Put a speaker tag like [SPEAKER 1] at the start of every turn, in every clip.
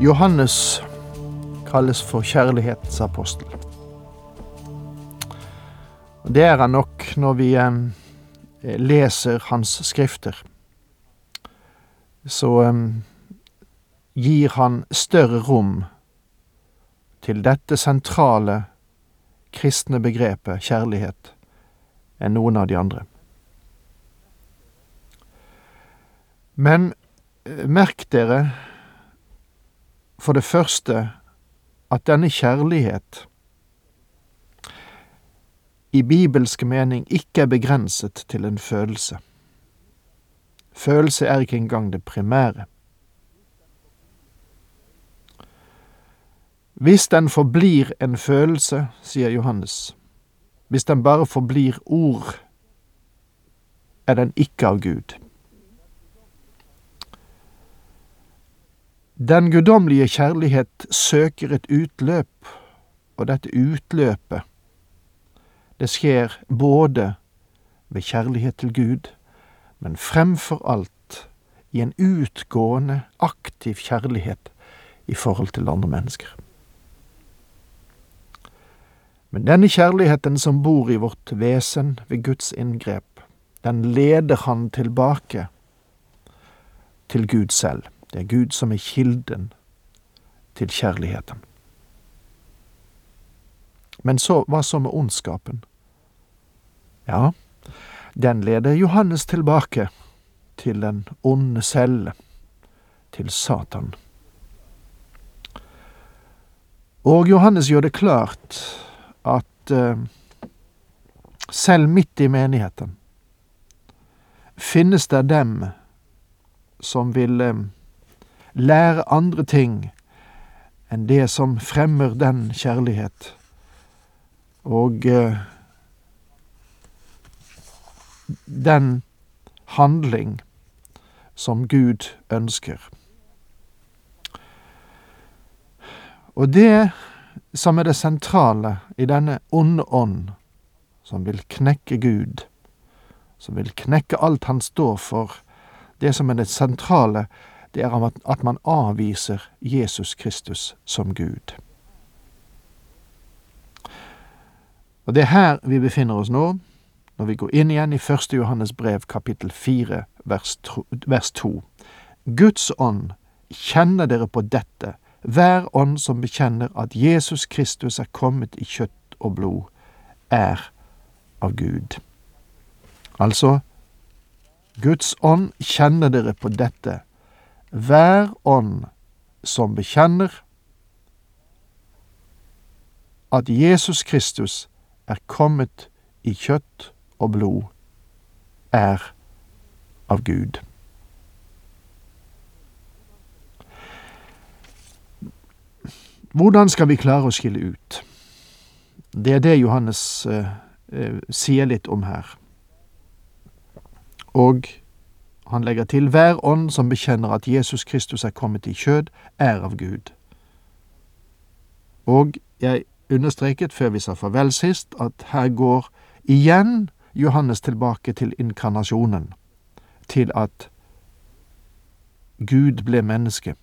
[SPEAKER 1] Johannes kalles for kjærlighetsapostel. Det er han nok når vi eh, leser hans skrifter. Så eh, gir han større rom til dette sentrale kristne begrepet kjærlighet enn noen av de andre. Men eh, merk dere for det første at denne kjærlighet i bibelsk mening ikke er begrenset til en følelse. Følelse er ikke engang det primære. Hvis den forblir en følelse, sier Johannes, hvis den bare forblir ord, er den ikke av Gud. Den guddommelige kjærlighet søker et utløp, og dette utløpet, det skjer både ved kjærlighet til Gud, men fremfor alt i en utgående, aktiv kjærlighet i forhold til andre mennesker. Men denne kjærligheten som bor i vårt vesen ved Guds inngrep, den leder han tilbake til Gud selv. Det er Gud som er kilden til kjærligheten. Men så, hva så med ondskapen? Ja, den leder Johannes tilbake til den onde celle, til Satan. Og Johannes gjør det klart at eh, selv midt i menigheten finnes det dem som vil uh, lære andre ting enn det som fremmer den kjærlighet. Og eh, den handling som Gud ønsker. Og det som er det sentrale i denne onde ånd, som vil knekke Gud, som vil knekke alt han står for, det som er det sentrale, det er at man avviser Jesus Kristus som Gud. Og det er her vi befinner oss nå, når vi går inn igjen i første Johannes brev kapittel fire vers to. Guds ånd kjenner dere på dette, hver ånd som bekjenner at Jesus Kristus er kommet i kjøtt og blod, er av Gud. Altså, Guds ånd kjenner dere på dette, hver ånd som bekjenner at Jesus Kristus er kommet i kjøtt og blod, er av Gud. Hvordan skal vi klare å skille ut? Det er det Johannes eh, eh, sier litt om her. Og han legger til hver ånd som bekjenner at Jesus Kristus er kommet i kjød, er av Gud. Og jeg understreket før vi sa farvel sist, at her går igjen Johannes tilbake til inkarnasjonen, til at Gud ble menneske.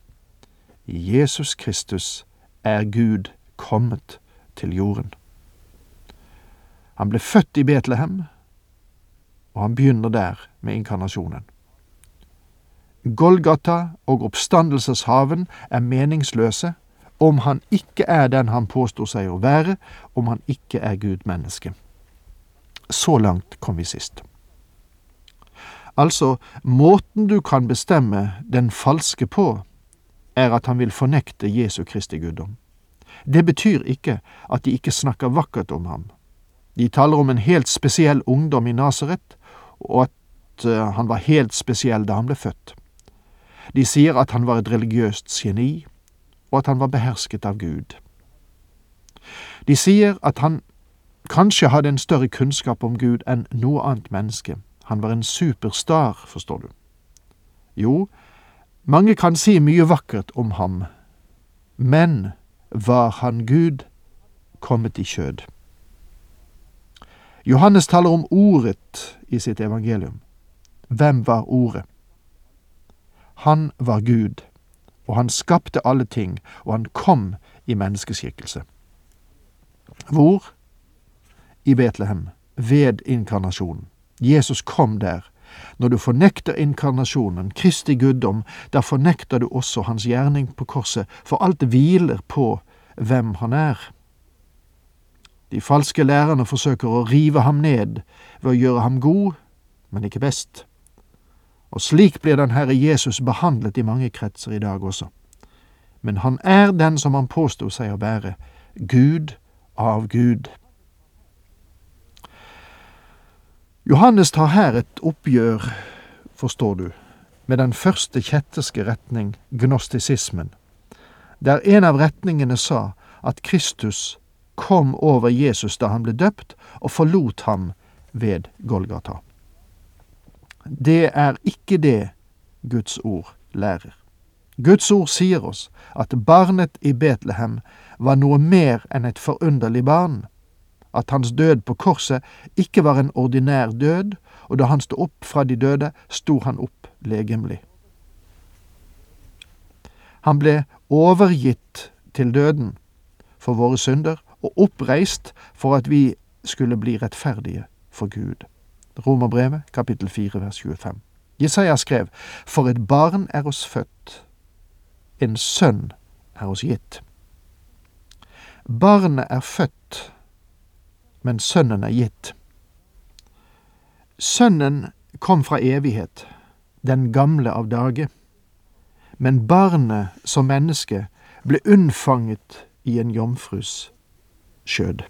[SPEAKER 1] Jesus Kristus er Gud kommet til jorden. Han ble født i Betlehem, og han begynner der med inkarnasjonen. Golgata og oppstandelseshaven er meningsløse om han ikke er den han påstår seg å være, om han ikke er Gud menneske. Så langt kom vi sist. Altså, måten du kan bestemme den falske på, er at han vil fornekte Jesu Kristi guddom. Det betyr ikke at de ikke snakker vakkert om ham. De taler om en helt spesiell ungdom i Nasaret, og at eh, han var helt spesiell da han ble født. De sier at han var et religiøst geni, og at han var behersket av Gud. De sier at han kanskje hadde en større kunnskap om Gud enn noe annet menneske. Han var en superstar, forstår du. Jo, mange kan si mye vakkert om ham, men var han Gud kommet i kjød? Johannes taler om Ordet i sitt evangelium. Hvem var Ordet? Han var Gud, og han skapte alle ting, og han kom i menneskeskikkelse. Hvor? I Betlehem, ved inkarnasjonen. Jesus kom der. Når du fornekter inkarnasjonen, Kristi guddom, da fornekter du også hans gjerning på korset, for alt hviler på hvem han er. De falske lærerne forsøker å rive ham ned ved å gjøre ham god, men ikke best. Og slik blir den Herre Jesus behandlet i mange kretser i dag også. Men han er den som han påsto seg å være, Gud av Gud. Johannes tar her et oppgjør, forstår du, med den første kjetterske retning, gnostisismen, der en av retningene sa at Kristus kom over Jesus da han ble døpt, og forlot ham ved Golgata. Det er ikke det Guds ord lærer. Guds ord sier oss at barnet i Betlehem var noe mer enn et forunderlig barn, at hans død på korset ikke var en ordinær død, og da han sto opp fra de døde, sto han opp legemlig. Han ble overgitt til døden for våre synder og oppreist for at vi skulle bli rettferdige for Gud. Romerbrevet, kapittel 4, vers 25. Jesaja skrev, For et barn er oss født, en sønn er oss gitt. Barnet er født, men sønnen er gitt. Sønnen kom fra evighet, den gamle av dage, men barnet som menneske ble unnfanget i en jomfrus skjød.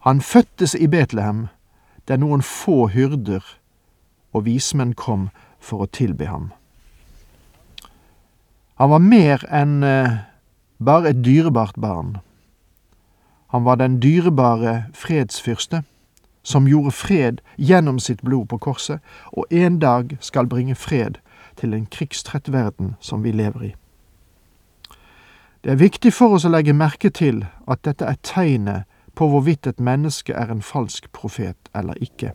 [SPEAKER 1] Han fødtes i Betlehem, der noen få hyrder og vismenn kom for å tilbe ham. Han var mer enn eh, bare et dyrebart barn. Han var den dyrebare fredsfyrste, som gjorde fred gjennom sitt blod på korset, og en dag skal bringe fred til en krigstrett verden som vi lever i. Det er viktig for oss å legge merke til at dette er tegnet på hvorvidt et menneske er en falsk profet eller ikke.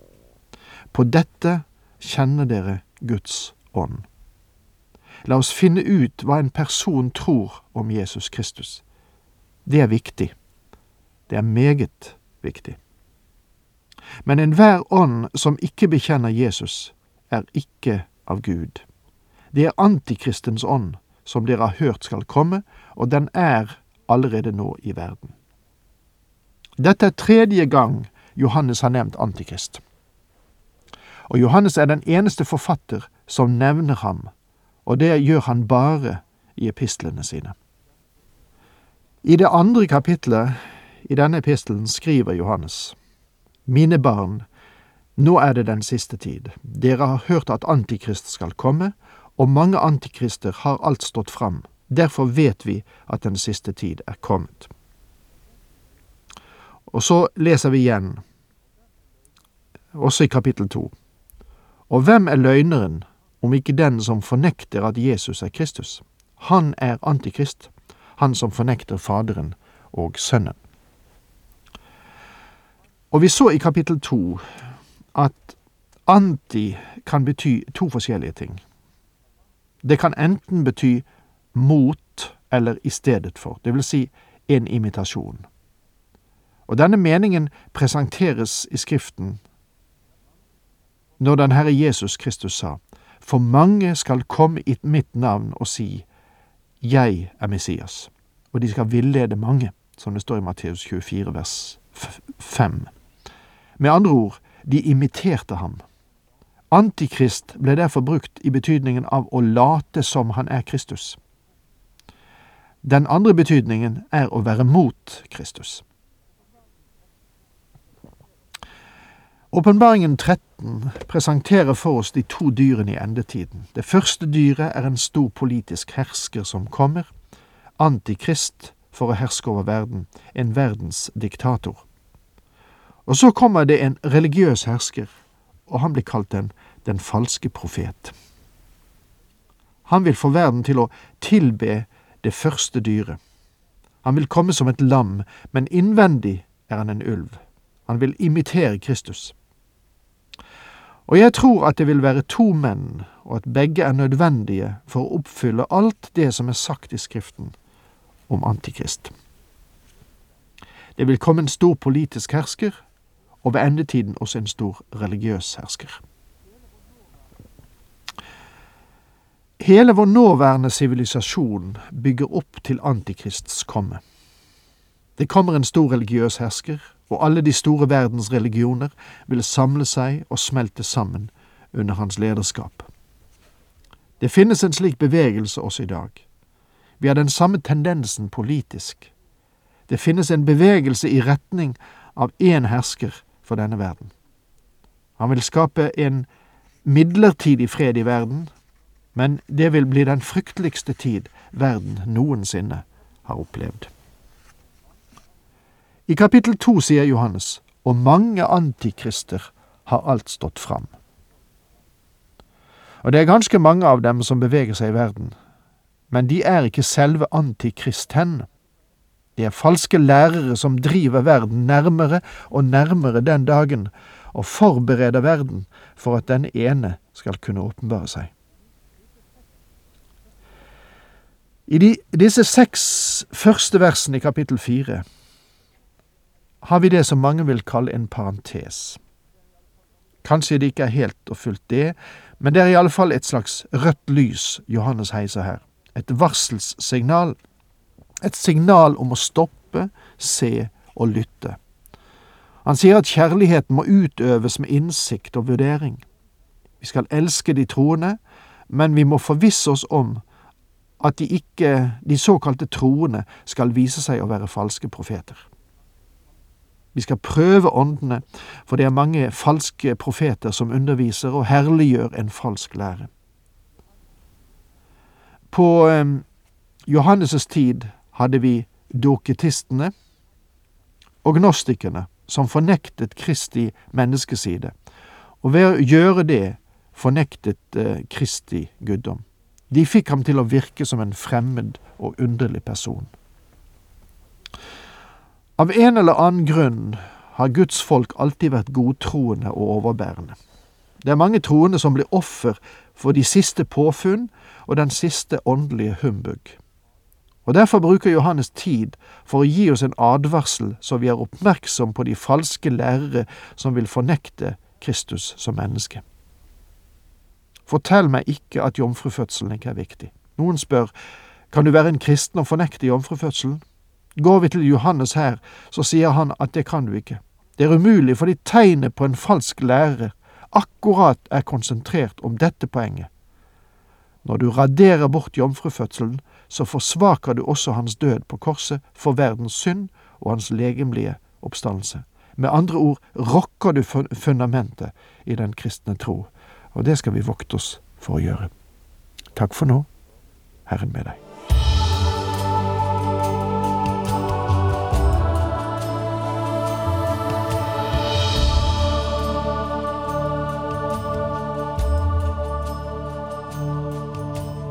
[SPEAKER 1] På dette kjenner dere Guds ånd. La oss finne ut hva en person tror om Jesus Kristus. Det er viktig. Det er meget viktig. Men enhver ånd som ikke bekjenner Jesus, er ikke av Gud. Det er antikristens ånd, som dere har hørt skal komme, og den er allerede nå i verden. Dette er tredje gang Johannes har nevnt Antikrist. Og Johannes er den eneste forfatter som nevner ham, og det gjør han bare i epistlene sine. I det andre kapitlet i denne epistelen skriver Johannes, Mine barn, nå er det den siste tid. Dere har hørt at Antikrist skal komme, og mange antikrister har alt stått fram. Derfor vet vi at den siste tid er kommet. Og så leser vi igjen, også i kapittel to. Og hvem er løgneren om ikke den som fornekter at Jesus er Kristus? Han er antikrist, han som fornekter Faderen og Sønnen. Og vi så i kapittel to at anti kan bety to forskjellige ting. Det kan enten bety mot eller i stedet for, det vil si en imitasjon. Og denne meningen presenteres i Skriften når den Herre Jesus Kristus sa, For mange skal komme i mitt navn og si, Jeg er Messias, og de skal villede mange, som det står i Matteus 24 vers 5. Med andre ord, de imiterte ham. Antikrist ble derfor brukt i betydningen av å late som han er Kristus. Den andre betydningen er å være mot Kristus. Åpenbaringen 13 presenterer for oss de to dyrene i endetiden. Det første dyret er en stor politisk hersker som kommer, antikrist for å herske over verden, en verdens diktator. Og så kommer det en religiøs hersker, og han blir kalt den, den falske profet. Han vil få verden til å tilbe det første dyret. Han vil komme som et lam, men innvendig er han en ulv. Han vil imitere Kristus. Og jeg tror at det vil være to menn, og at begge er nødvendige for å oppfylle alt det som er sagt i Skriften om Antikrist. Det vil komme en stor politisk hersker, og ved endetiden også en stor religiøs hersker. Hele vår nåværende sivilisasjon bygger opp til Antikrists komme. Det kommer en stor religiøs hersker, og alle de store verdens religioner vil samle seg og smelte sammen under hans lederskap. Det finnes en slik bevegelse også i dag. Vi har den samme tendensen politisk. Det finnes en bevegelse i retning av én hersker for denne verden. Han vil skape en midlertidig fred i verden, men det vil bli den frykteligste tid verden noensinne har opplevd. I kapittel to sier Johannes, og mange antikrister har alt stått fram. Og det er ganske mange av dem som beveger seg i verden, men de er ikke selve antikristen. De er falske lærere som driver verden nærmere og nærmere den dagen, og forbereder verden for at den ene skal kunne åpenbare seg. I de, disse seks første versene i kapittel fire har vi det som mange vil kalle en parentes. Kanskje det ikke er helt og fullt det, men det er i alle et slags rødt lys Johannes heiser her. Et varselssignal. Et signal om å stoppe, se og lytte. Han sier at kjærligheten må utøves med innsikt og vurdering. Vi skal elske de troende, men vi må forvisse oss om at de ikke, de såkalte troende, skal vise seg å være falske profeter. Vi skal prøve åndene, for det er mange falske profeter som underviser og herliggjør en falsk lære. På eh, Johannes' tid hadde vi doketistene og gnostikerne, som fornektet Kristi menneskeside, og ved å gjøre det fornektet eh, Kristi guddom. De fikk ham til å virke som en fremmed og underlig person. Av en eller annen grunn har Guds folk alltid vært godtroende og overbærende. Det er mange troende som blir offer for de siste påfunn og den siste åndelige humbug. Og Derfor bruker Johannes tid for å gi oss en advarsel så vi er oppmerksom på de falske lærere som vil fornekte Kristus som menneske. Fortell meg ikke at jomfrufødselen ikke er viktig. Noen spør, kan du være en kristen og fornekte jomfrufødselen? Går vi til Johannes her, så sier han at det kan du ikke. Det er umulig fordi tegnet på en falsk lærer akkurat er konsentrert om dette poenget. Når du raderer bort jomfrufødselen, så forsvaker du også hans død på korset for verdens synd og hans legemlige oppstandelse. Med andre ord rokker du fundamentet i den kristne tro, og det skal vi vokte oss for å gjøre. Takk for nå. Herren med deg.